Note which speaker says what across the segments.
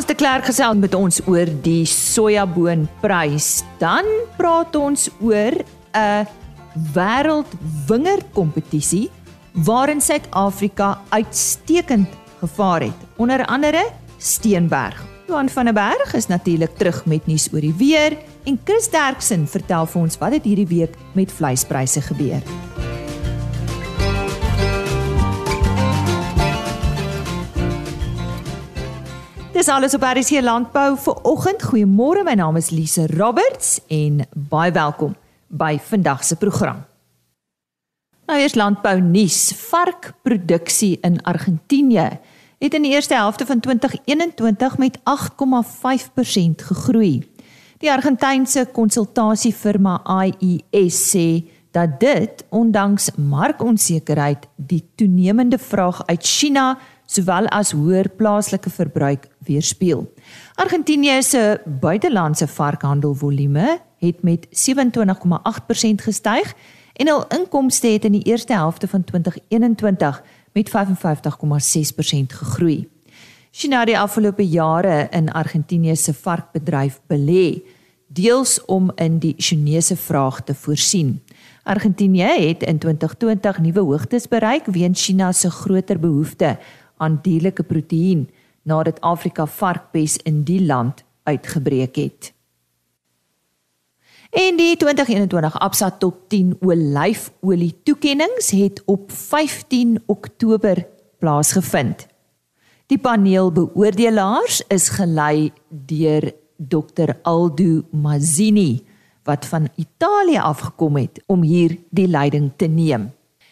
Speaker 1: Frans de Klerk gesels met ons oor die sojaboonprys. Dan praat ons oor 'n wêreldwingerkompetisie waarin Suid-Afrika uitstekend gevaar het. Onder andere Steenberg. Johan van der Berg is natuurlik terug met nuus oor die weer en Chris Derksen vertel vir ons wat het hierdie week met vleispryse gebeur. Dis alles op RC Landbou vir oggend. Goeiemôre, my naam is Lise Roberts en baie welkom by vandag se program. Nou eers landbou nuus. Varkproduksie in Argentinië het in die eerste helfte van 2021 met 8,5% gegroei. Die Argentynse konsultasiefirma IES sê dat dit ondanks markonsekerheid die toenemende vraag uit China sowel as hoër plaaslike verbruik weerspieël. Argentinië se buitelandse varkhandelvolume het met 27,8% gestyg en hul inkomste het in die eerste helfte van 2021 met 55,6% gegroei. China het die afgelope jare in Argentinië se varkbedryf belê, deels om in die Chinese vraag te voorsien. Argentinië het in 2020 nuwe hoogtes bereik weens China se groter behoefte aan dierlike proteïen nadat Afrika varkpes in die land uitgebreek het. En die 2021 Absa Top 10 olyfolie toekenninge het op 15 Oktober plaasgevind. Die paneel beoordelaars is gelei deur Dr Aldo Mazzini wat van Italië afgekom het om hier die leiding te neem.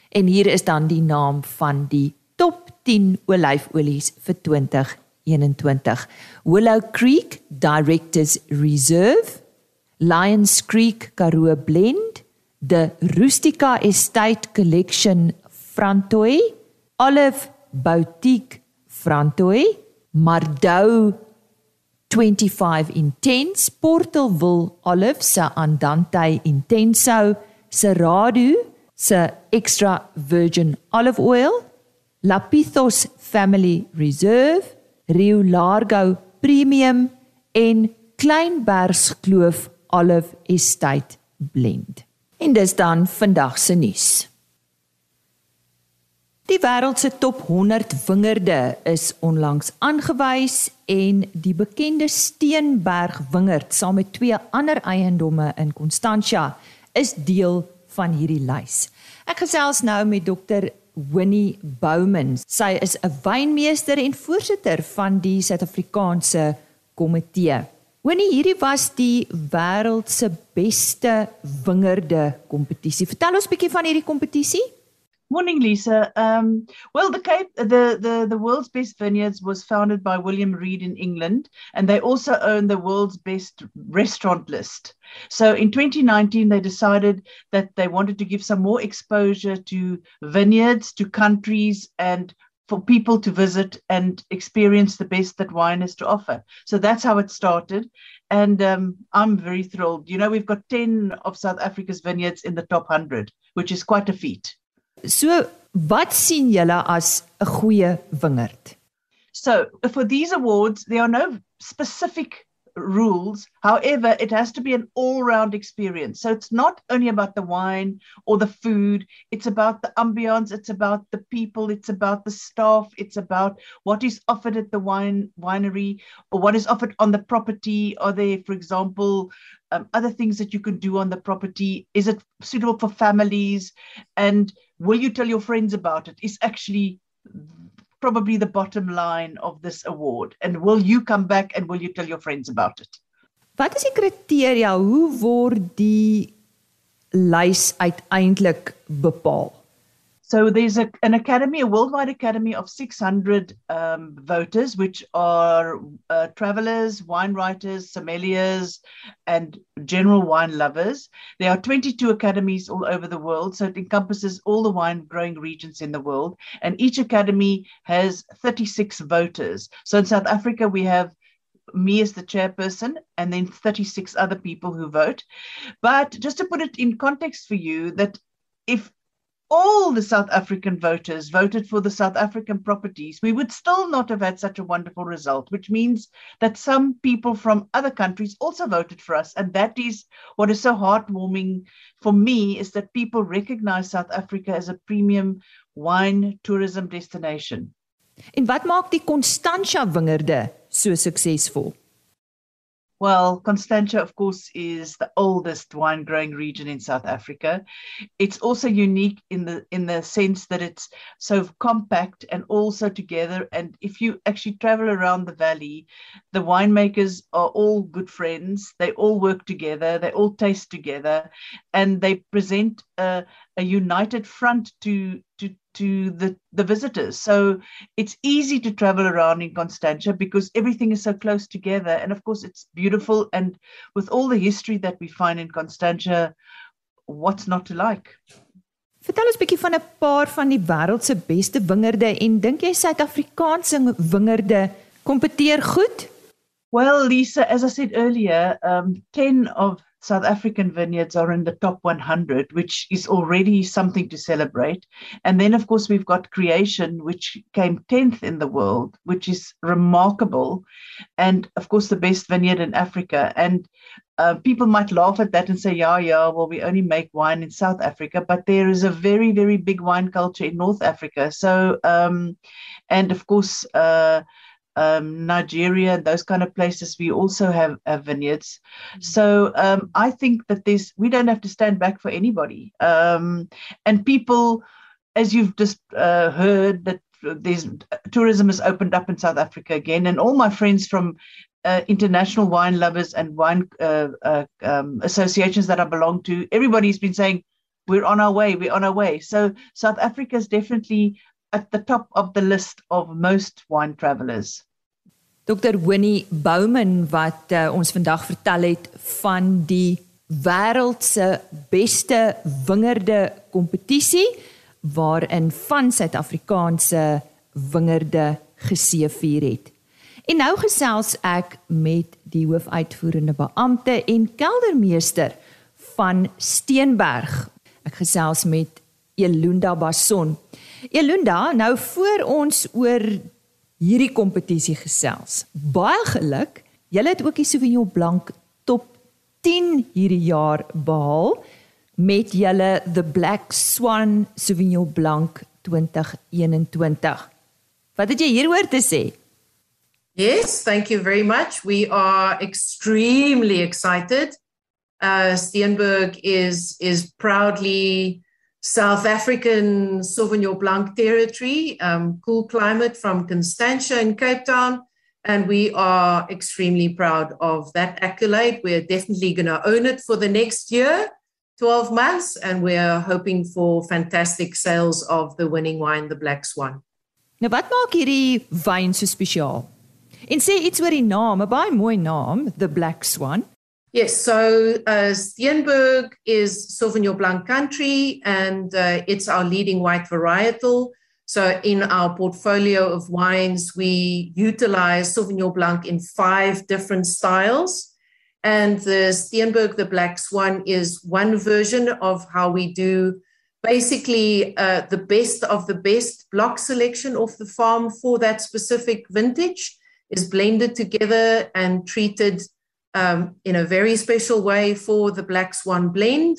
Speaker 1: En hier is dan die naam van die top 10 olyfolies vir 2021. Willow Creek Directors Reserve, Lions Creek Karoo Blend, the Rustica Estate Collection Frantoy, Olive Boutique Frantoy, Mardou 25 Intense, Portalville Olive se Andante Intenso, Serrado se Extra Virgin Olive Oil, Lapithos Family Reserve, Rio Largo Premium en Kleinbergskloof Olive Estate Blend. En dis dan vandag se nuus. Die wêreld se top 100 wingerde is onlangs aangewys en die bekende Steenberg wingerd saam met twee ander eiendomme in Constantia is deel van hierdie lys. Ek gesels nou met dokter Winnie Bowman. Sy is 'n wynmeester en voorsitter van die Suid-Afrikaanse komitee. Winnie, hierdie was die wêreld se beste wingerde kompetisie. Vertel ons 'n bietjie van hierdie kompetisie.
Speaker 2: Morning, Lisa. Um, well, the Cape, the, the the world's best vineyards was founded by William Reed in England, and they also own the world's best restaurant list. So, in 2019, they decided that they wanted to give some more exposure to vineyards, to countries, and for people to visit and experience the best that wine has to offer. So that's how it started. And um, I'm very thrilled. You know, we've got 10 of South Africa's vineyards in the top 100, which is quite a feat.
Speaker 1: So, wat sien julle as 'n goeie wingerd?
Speaker 2: So, for these awards, there are no specific rules. However, it has to be an all-round experience. So it's not only about the wine or the food, it's about the ambiance, it's about the people, it's about the staff, it's about what is offered at the wine winery or what is offered on the property. Are there, for example, um, other things that you can do on the property? Is it suitable for families? And will you tell your friends about it? Is actually probably the bottom line of this award. And will you come back and will you tell your friends about it?
Speaker 1: Wat is die kriteria hoe word die lys uiteindelik bepaal?
Speaker 2: So there's a, an academy, a worldwide academy of 600 um, voters, which are uh, travelers, wine writers, sommeliers, and general wine lovers. There are 22 academies all over the world, so it encompasses all the wine growing regions in the world. And each academy has 36 voters. So in South Africa, we have me as the chairperson and then 36 other people who vote. But just to put it in context for you, that if all the South African voters voted for the South African properties, we would still not have had such a wonderful result, which means that some people from other countries also voted for us. And that is what is so heartwarming for me is that people recognize South Africa as a premium wine tourism destination.
Speaker 1: En wat maak die Constantia wingerde so suksesvol?
Speaker 2: Well, Constantia, of course, is the oldest wine growing region in South Africa. It's also unique in the in the sense that it's so compact and also together. And if you actually travel around the valley, the winemakers are all good friends. They all work together. They all taste together, and they present a, a united front to to to the, the visitors. So it's easy to travel around in Constantia because everything is so close together. And of course, it's beautiful. And with all the history that we find in Constantia, what's not to like?
Speaker 1: Vertel ons 'n bietjie van 'n paar van die wêreld se beste wingerde en dink jy Suid-Afrikaanse wingerde kompeteer goed?
Speaker 2: Well, Lisa, as I said earlier, um 10 of South African vineyards are in the top 100, which is already something to celebrate. And then, of course, we've got Creation, which came 10th in the world, which is remarkable. And of course, the best vineyard in Africa. And uh, people might laugh at that and say, yeah, yeah, well, we only make wine in South Africa, but there is a very, very big wine culture in North Africa. So, um, and of course, uh, um, Nigeria, and those kind of places, we also have, have vineyards. Mm-hmm. So um, I think that this we don't have to stand back for anybody. Um, and people, as you've just uh, heard, that there's tourism has opened up in South Africa again, and all my friends from uh, international wine lovers and wine uh, uh um, associations that I belong to, everybody's been saying we're on our way, we're on our way. So South Africa is definitely at the top of the list of most wine travelers.
Speaker 1: Dr. Winnie Bouman wat uh, ons vandag vertel het van die wêreld se beste wingerde kompetisie waarin van Suid-Afrikaanse wingerde geseëvier het. En nou gesels ek met die hoofuitvoerende beampte en keldermeester van Steenberg. Ek gesels met Elunda Bason. Elunda, nou voor ons oor hierdie kompetisie gesels. Baie geluk. Julle het ook die Sauvignon Blanc top 10 hierdie jaar behaal met julle The Black Swan Sauvignon Blanc 2021. Wat het jy hieroor te sê?
Speaker 3: Yes, thank you very much. We are extremely excited. Uh Steenberg is is proudly South African Sauvignon Blanc territory, um, cool climate from Constantia in Cape Town. And we are extremely proud of that accolade. We're definitely going to own it for the next year, 12 months, and we're hoping for fantastic sales of the winning wine, the Black Swan.
Speaker 1: Nou wat maak hierdie wyn so spesiaal? En sê iets oor die naam, 'n baie mooi naam, the Black Swan.
Speaker 3: Yes, so uh, Steenberg is Sauvignon Blanc country, and uh, it's our leading white varietal. So, in our portfolio of wines, we utilize Sauvignon Blanc in five different styles. And the Steenberg, the Black Swan, is one version of how we do basically uh, the best of the best block selection off the farm for that specific vintage is blended together and treated um, in a very special way for the Black Swan blend.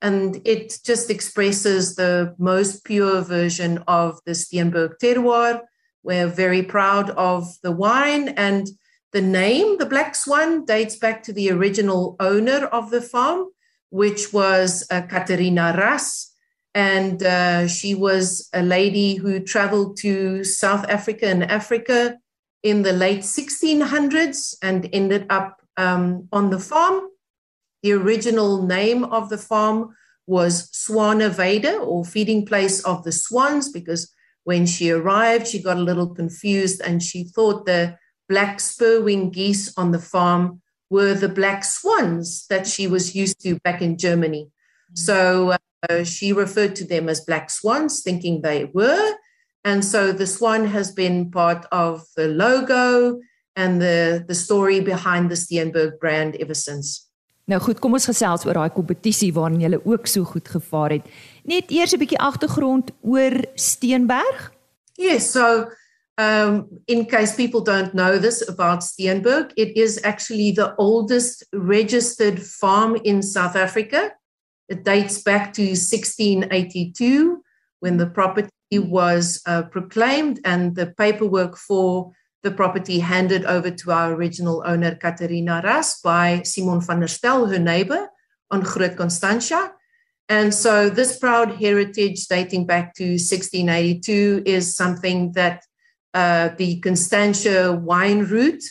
Speaker 3: And it just expresses the most pure version of the Steenberg terroir. We're very proud of the wine and the name, the Black Swan, dates back to the original owner of the farm, which was uh, Katerina Ras. And uh, she was a lady who traveled to South Africa and Africa in the late 1600s and ended up um, on the farm. The original name of the farm was Swanaveda or feeding place of the swans because when she arrived, she got a little confused and she thought the black spurwing geese on the farm were the black swans that she was used to back in Germany. Mm-hmm. So uh, she referred to them as black swans, thinking they were. And so the swan has been part of the logo and the the story behind the Steenberg brand ever since.
Speaker 1: Nou goed, kom ons gesels oor daai kompetisie waarin jy ook so goed gevaar het. Net eers 'n bietjie agtergrond oor Steenberg.
Speaker 3: Yes, so um, in case people don't know this about Steenberg, it is actually the oldest registered farm in South Africa. It dates back to 1682 when the property was uh, proclaimed and the paperwork for the property handed over to our original owner, Katerina Ras, by Simon van der Stel, her neighbor, on Groot Constantia. And so this proud heritage dating back to 1682 is something that uh, the Constantia wine route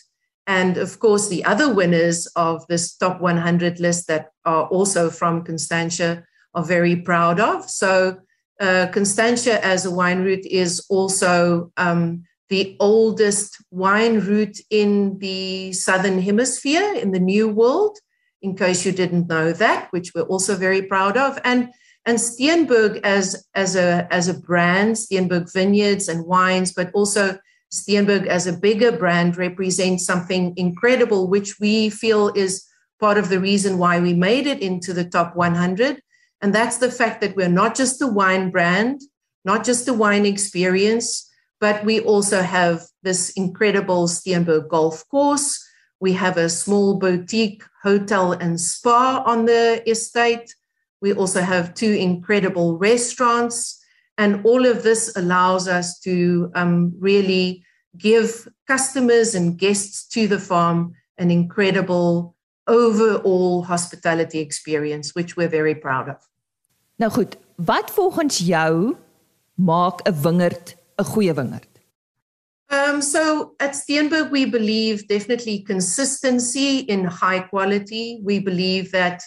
Speaker 3: and of course the other winners of this top 100 list that are also from Constantia are very proud of. So uh, Constantia as a wine route is also um, the oldest wine route in the southern hemisphere in the new world in case you didn't know that which we're also very proud of. And and Steenberg as as a as a brand Steenberg vineyards and wines but also Steenberg as a bigger brand represents something incredible which we feel is part of the reason why we made it into the top 100 and that's the fact that we're not just a wine brand not just a wine experience but we also have this incredible Steenberg golf course. We have a small boutique hotel and spa on the estate. We also have two incredible restaurants. And all of this allows us to um, really give customers and guests to the farm an incredible overall hospitality experience, which we're very proud of.
Speaker 1: Nou goed, wat volgens jou maak 'n wingerd goeie wingerd?
Speaker 3: Um, so at Steenberg, we believe definitely consistency in high quality. We believe that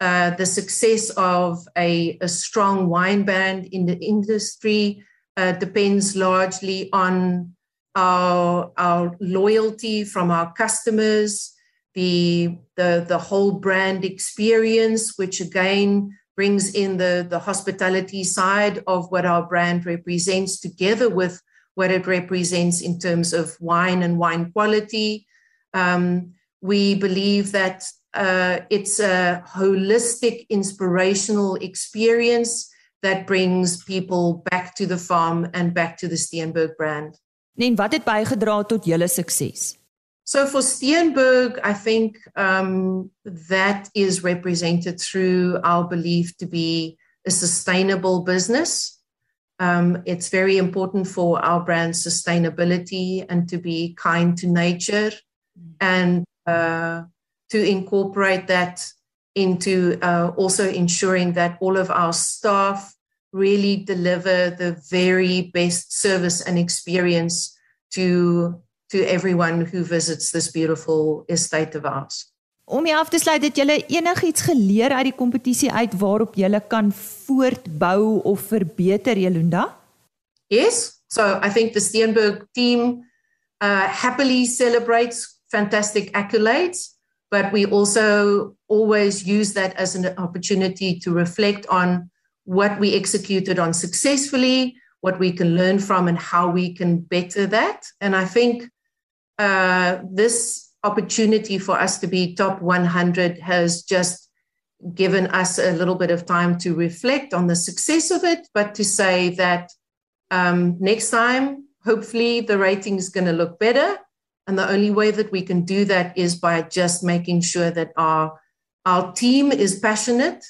Speaker 3: uh, the success of a, a, strong wine brand in the industry uh, depends largely on our, our loyalty from our customers, the, the, the whole brand experience, which again brings in the, the hospitality side of what our brand represents together with what it represents in terms of wine and wine quality. Um, we believe that uh, it's a holistic, inspirational experience that brings people back to the farm and back to the Steenberg brand.
Speaker 1: En wat het bygedra tot julle sukses?
Speaker 3: So for Steenberg, I think um, that is represented through our belief to be a sustainable business. Um, it's very important for our brand sustainability and to be kind to nature and uh, to incorporate that into uh, also ensuring that all of our staff really deliver the very best service and experience to to everyone who visits this beautiful estate of ours.
Speaker 1: Om jy af te sluit het julle enigiets geleer uit die kompetisie uit waarop julle kan voortbou of verbeter Jelunda?
Speaker 3: Yes. So I think the Steenberg team uh happily celebrates fantastic accolades, but we also always use that as an opportunity to reflect on what we executed on successfully, what we can learn from and how we can better that. And I think uh this opportunity for us to be top 100 has just given us a little bit of time to reflect on the success of it, but to say that um, next time, hopefully, the rating is going to look better. And the only way that we can do that is by just making sure that our, our team is passionate,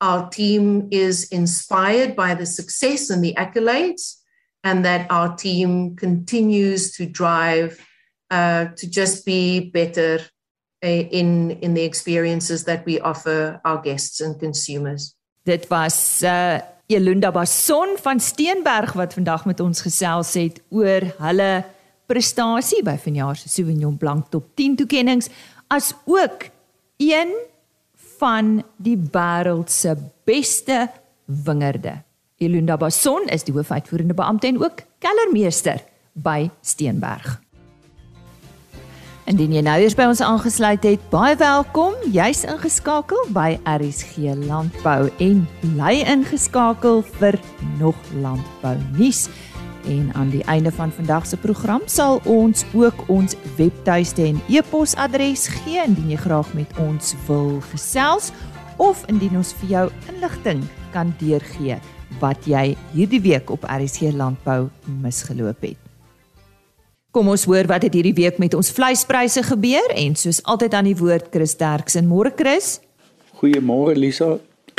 Speaker 3: our team is inspired by the success and the accolades, and that our team continues to drive uh, to just be better uh, in in the experiences that we offer our guests and consumers.
Speaker 1: Dit was uh Elunda Bason van Steenberg wat vandag met ons gesels het oor hulle prestasie by vanjaar se Sauvignon Blanc Top 10 toekenninge as ook een van die wêreld se beste wingerde. Elunda Bason is die hoofuitvoerende beampte en ook kellermeester by Steenberg. Indien jy nou eers by ons aangesluit het, baie welkom. Jy's ingeskakel by RSG Landbou en bly ingeskakel vir nog landbou nuus. En aan die einde van vandag se program sal ons ook ons webtuiste en e-posadres gee indien jy graag met ons wil gesels of indien ons vir jou inligting kan deurgee wat jy hierdie week op RC Landbou misgeloop het. Kom ons hoor wat het hierdie week met ons vleispryse gebeur en soos altyd aan die woord Chris Derksen. Môre Chris.
Speaker 4: Goeiemôre Lisa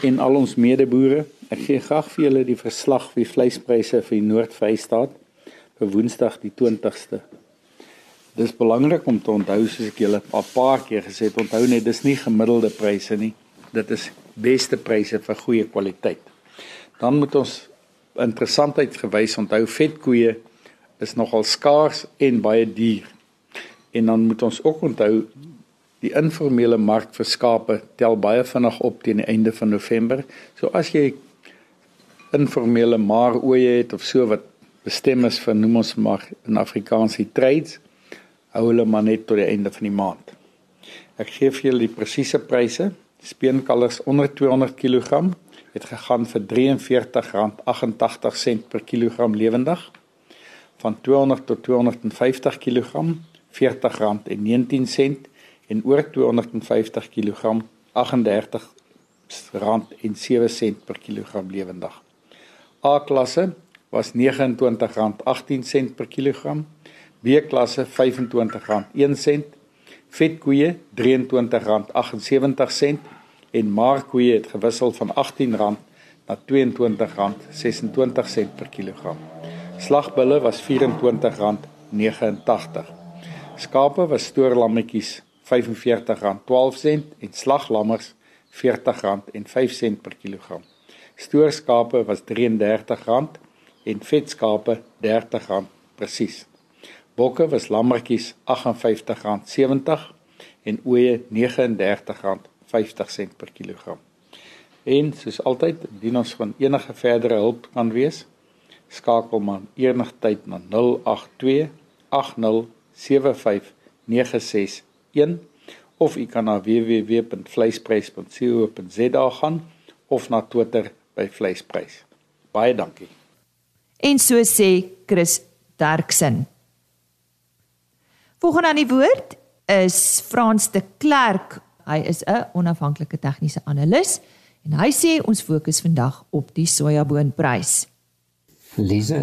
Speaker 4: en al ons medeboere. Ek gee graag vir julle die verslag vir vleispryse vir die Noord-Vrystaat vir Woensdag die 20ste. Dis belangrik om te onthou soos ek julle 'n paar keer gesê het, onthou net dis nie gemiddelde pryse nie. Dit is beste pryse vir goeie kwaliteit. Dan moet ons interessantheid gewys onthou vetkoeie is nogal skaars en baie duur. En dan moet ons ook onthou die informele mark vir skape tel baie vinnig op teen die einde van November. So as jy informele maar ooe het of so wat bestem is vir noem ons maar in Afrikaanse trades, hou hulle maar net tot die einde van die maand. Ek gee vir julle die presiese pryse. Speenkalvers onder 200 kg het gegaan vir R43.88 per kilogram lewendig van 200 tot 250 kg R40.19 en oor 250 kg R38.07 per kilogram lewendig. A klasse was R29.18 per kilogram, B klasse R25.01, vetkoeie R23.78 en maarkoeie het gewissel van R18 na R22.26 per kilogram. Slagbulle was R24.89. Skape was stoorlammetjies R45.12 en slaglammers R40.05 per kilogram. Stoorskape was R33 en vetskape R30 presies. Bokke was lammetjies R58.70 en ooe R39.50 per kilogram. En soos altyd, dien ons van enige verdere hulp kan wees, skakel man enig tyd na 082 8075961 of u kan na www.vleisprys.co.za gaan of na Twitter by vleisprys. Baie dankie.
Speaker 1: En so sê Chris Derksen. Volgende aan die woord is Frans de Klerk. Hy is 'n onafhanklike tegniese analis en hy sê ons fokus vandag op die sojaboonprys.
Speaker 5: Lise,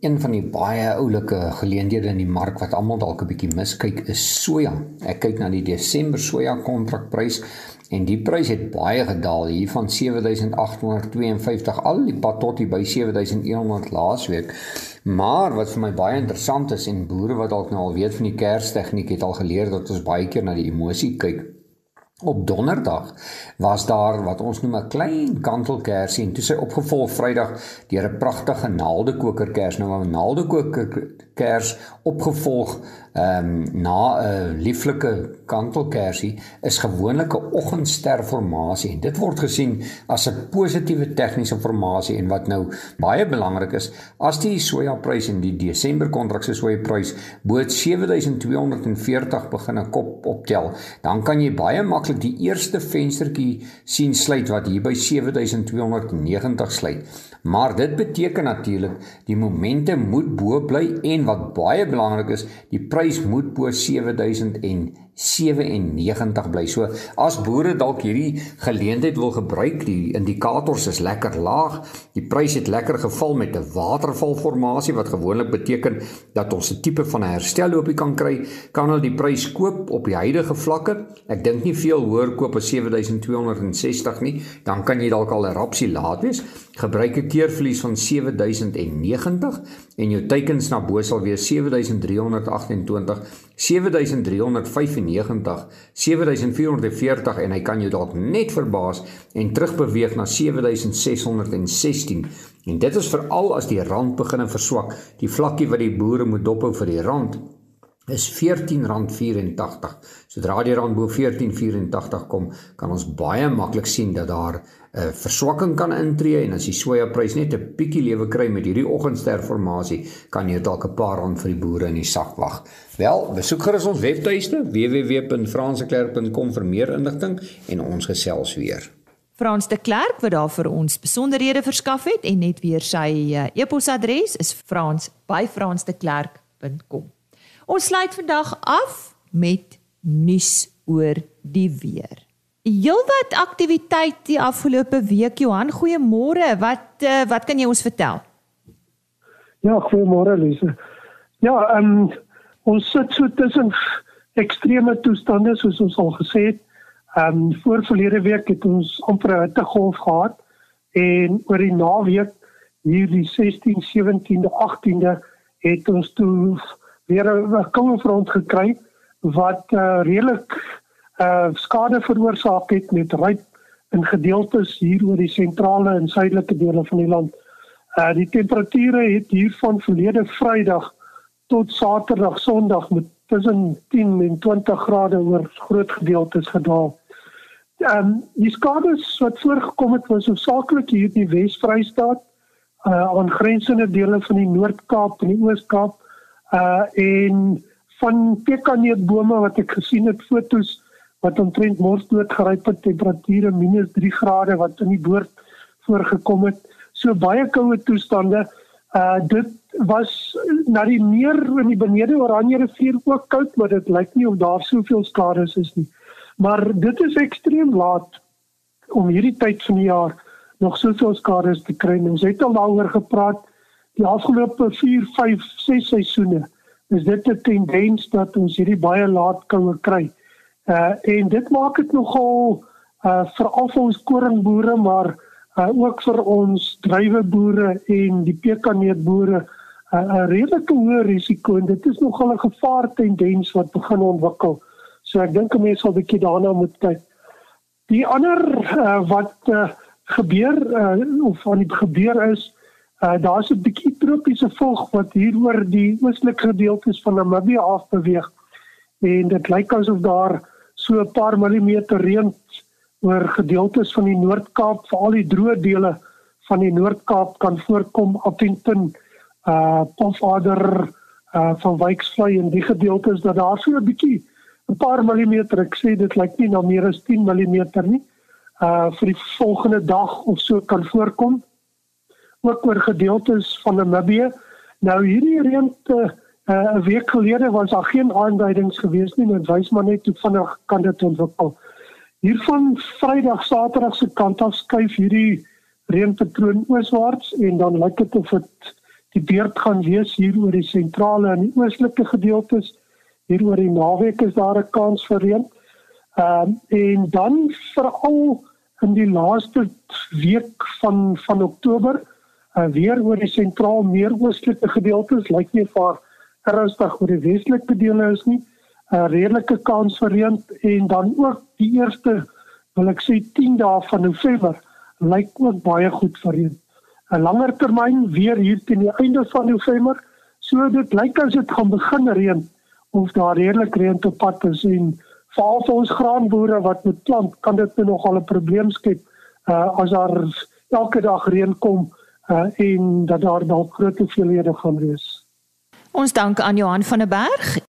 Speaker 5: een van die baie oulike geleenthede in die mark wat almal dalk 'n bietjie miskyk is soja. Ek kyk na die Desember soja kontrakprys en die prys het baie gedaal hier van 7852 al die pad tot by 7100 laasweek. Maar wat vir my baie interessant is en boere wat dalk nou al weet van die kerstegniek het al geleer dat ons baie keer na die emosie kyk. Op donderdag was daar wat ons noem 'n klein kantelkersie en toe sy opgevolg Vrydag deur 'n pragtige naaldekokerkers. Nou 'n naaldekokerkers opgevolg. Ehm um, na 'n lieflike kantelkersie is gewoonlik 'n oggendsterformasie en dit word gesien as 'n positiewe tegniese formasie en wat nou baie belangrik is as die sojaprys in die Desember kontrak se sojaprys bo 7240 begin 'n kop optel dan kan jy baie maklik die eerste venstertjie sien sluit wat hier by 7290 sluit maar dit beteken natuurlik die momente moet bo bly en wat baie belangrik is die prys moet bo 7000 en 97 bly. So as boere dalk hierdie geleentheid wil gebruik, die indikators is lekker laag. Die prys het lekker geval met 'n watervalformasie wat gewoonlik beteken dat ons 'n tipe van 'n herstelloopie kan kry. Kan hulle die prys koop op die huidige vlakke? Ek dink nie veel hoër koop as 7260 nie. Dan kan jy dalk al 'n rapsie laat wees. Gebruik 'n keerverlies van 7090 en jou teikens na bo sal wees 7328 7395 7440 en hy kan jou dalk net verbaas en terugbeweeg na 7616 en dit is veral as die rand begin verswak die vlakkie wat die boere moet dophou vir die rand is R14.84. Sodra die rand bo 14.84 kom, kan ons baie maklik sien dat daar 'n uh, verswakking kan intree en as die sojaprys net 'n bietjie lewe kry met hierdie oggendsterformasie, kan jy dalk 'n paar rand vir die boere in die sak wag. Wel, besoek gerus ons webtuiste www.franseklerk.com vir meer inligting en ons gesels weer.
Speaker 1: Frans de Klerk wat daar vir ons besonderhede verskaf het en net weer sy uh, e-posadres is frans@fransdeklerk.com. Ons sluit vandag af met nuus oor die weer. Heelwat aktiwiteit die afgelope week Johan, goeiemôre. Wat uh, wat kan jy ons vertel?
Speaker 6: Ja, goeiemôre Lise. Ja, ehm um, ons sit so tussen ekstreme toestande soos ons al gesê het. Ehm um, voor verlede week het ons amper 'n hittegolf gehad en oor die naweek hier die 16, 17de, 18de het ons toe weer 'n koue front gekry wat uh, redelik uh, skade veroorsaak het met ryp in gedeeltes hier oor die sentrale en suidelike dele van die land. Uh die temperature het hier van verlede Vrydag tot Saterdag, Sondag met tussen 10 en 20 grade oor groot gedeeltes gedaal. Ehm um, die skade wat voorgekom het was hoofsaaklik hier in die Wes-Vrystaat, uh aangrensende dele van die Noord-Kaap en die Oos-Kaap, uh en van pekaneetbome wat ek gesien het fotos wat omtrent morsdood geryp het temperature minus 3 grade wat in die boord voorgekom het. So baie koue toestande. Uh dit was na die meer in die benede Oranje rivier ook koud, maar dit lyk nie of daar soveel skade is nie. Maar dit is ekstreem laat om hierdie tyd van die jaar nog soveel skade te kry. Ons het al daaroor gepraat die afgelope 4, 5, 6 seisoene. Is dit 'n tendens dat ons hierdie baie laat koue kry? Uh en dit maak dit nogal uh vir ons koringboere, maar uh ook vir ons druiweboere en die pekaneetboere 'n redelike hoë risiko en dit is nogal 'n gevaar tendens wat begin ontwikkel. So ek dink mense sal 'n bietjie daarna moet kyk. Die ander uh, wat uh, gebeur uh, of van die gebeur is uh, daar's 'n bietjie tropiese volg wat hier oor die oostelike gedeeltes van Namibië af beweeg en dit lyk asof daar so 'n paar millimeter reën oor gedeeltes van die Noord-Kaap, veral die droë dele van die Noord-Kaap kan voorkom op Tinton uh Pofadder uh van Wyksvlei en die gedeeltes dat daar so 'n bietjie 'n paar millimeter, ek sê dit lyk nie na meer as 10 mm nie. Uh vir die volgende dag of so kan voorkom. Ook oor gedeeltes van Namibië. Nou hierdie reën uh 'n week gelede was daar geen aanduidings gewees nie, dit wys maar net hoe vinnig kan dit ontwikkel. Hiervan Vrydag, Saterdag se kant af skuif hierdie reënpatroon ooswaarts en dan lyk dit of dit die beurt gaan wees hier oor die sentrale en die oostelike gedeeltes. Hier oor die naweek is daar 'n kans vir reën. Ehm um, en dan veral in die laaste week van van Oktober uh, weer oor die sentraal meer oostelike gedeeltes lyk nie vir ernstig oor die westelike dele is nie. 'n uh, redelike kans vir reën en dan ook die eerste wil ek sê 10 dae van November lyk ook baie goed vir reën. 'n langer termyn weer hier teen die einde van November. So dit lyk as dit gaan begin reën of daar redelik reën op pad is en veral vir ons graanboere wat met plant kan dit nou nogal 'n probleem skep uh, as daar elke dag reën kom uh, en dat daar dalk groot hoeveelhede gaan wees.
Speaker 1: Ons dank aan Johan van der Berg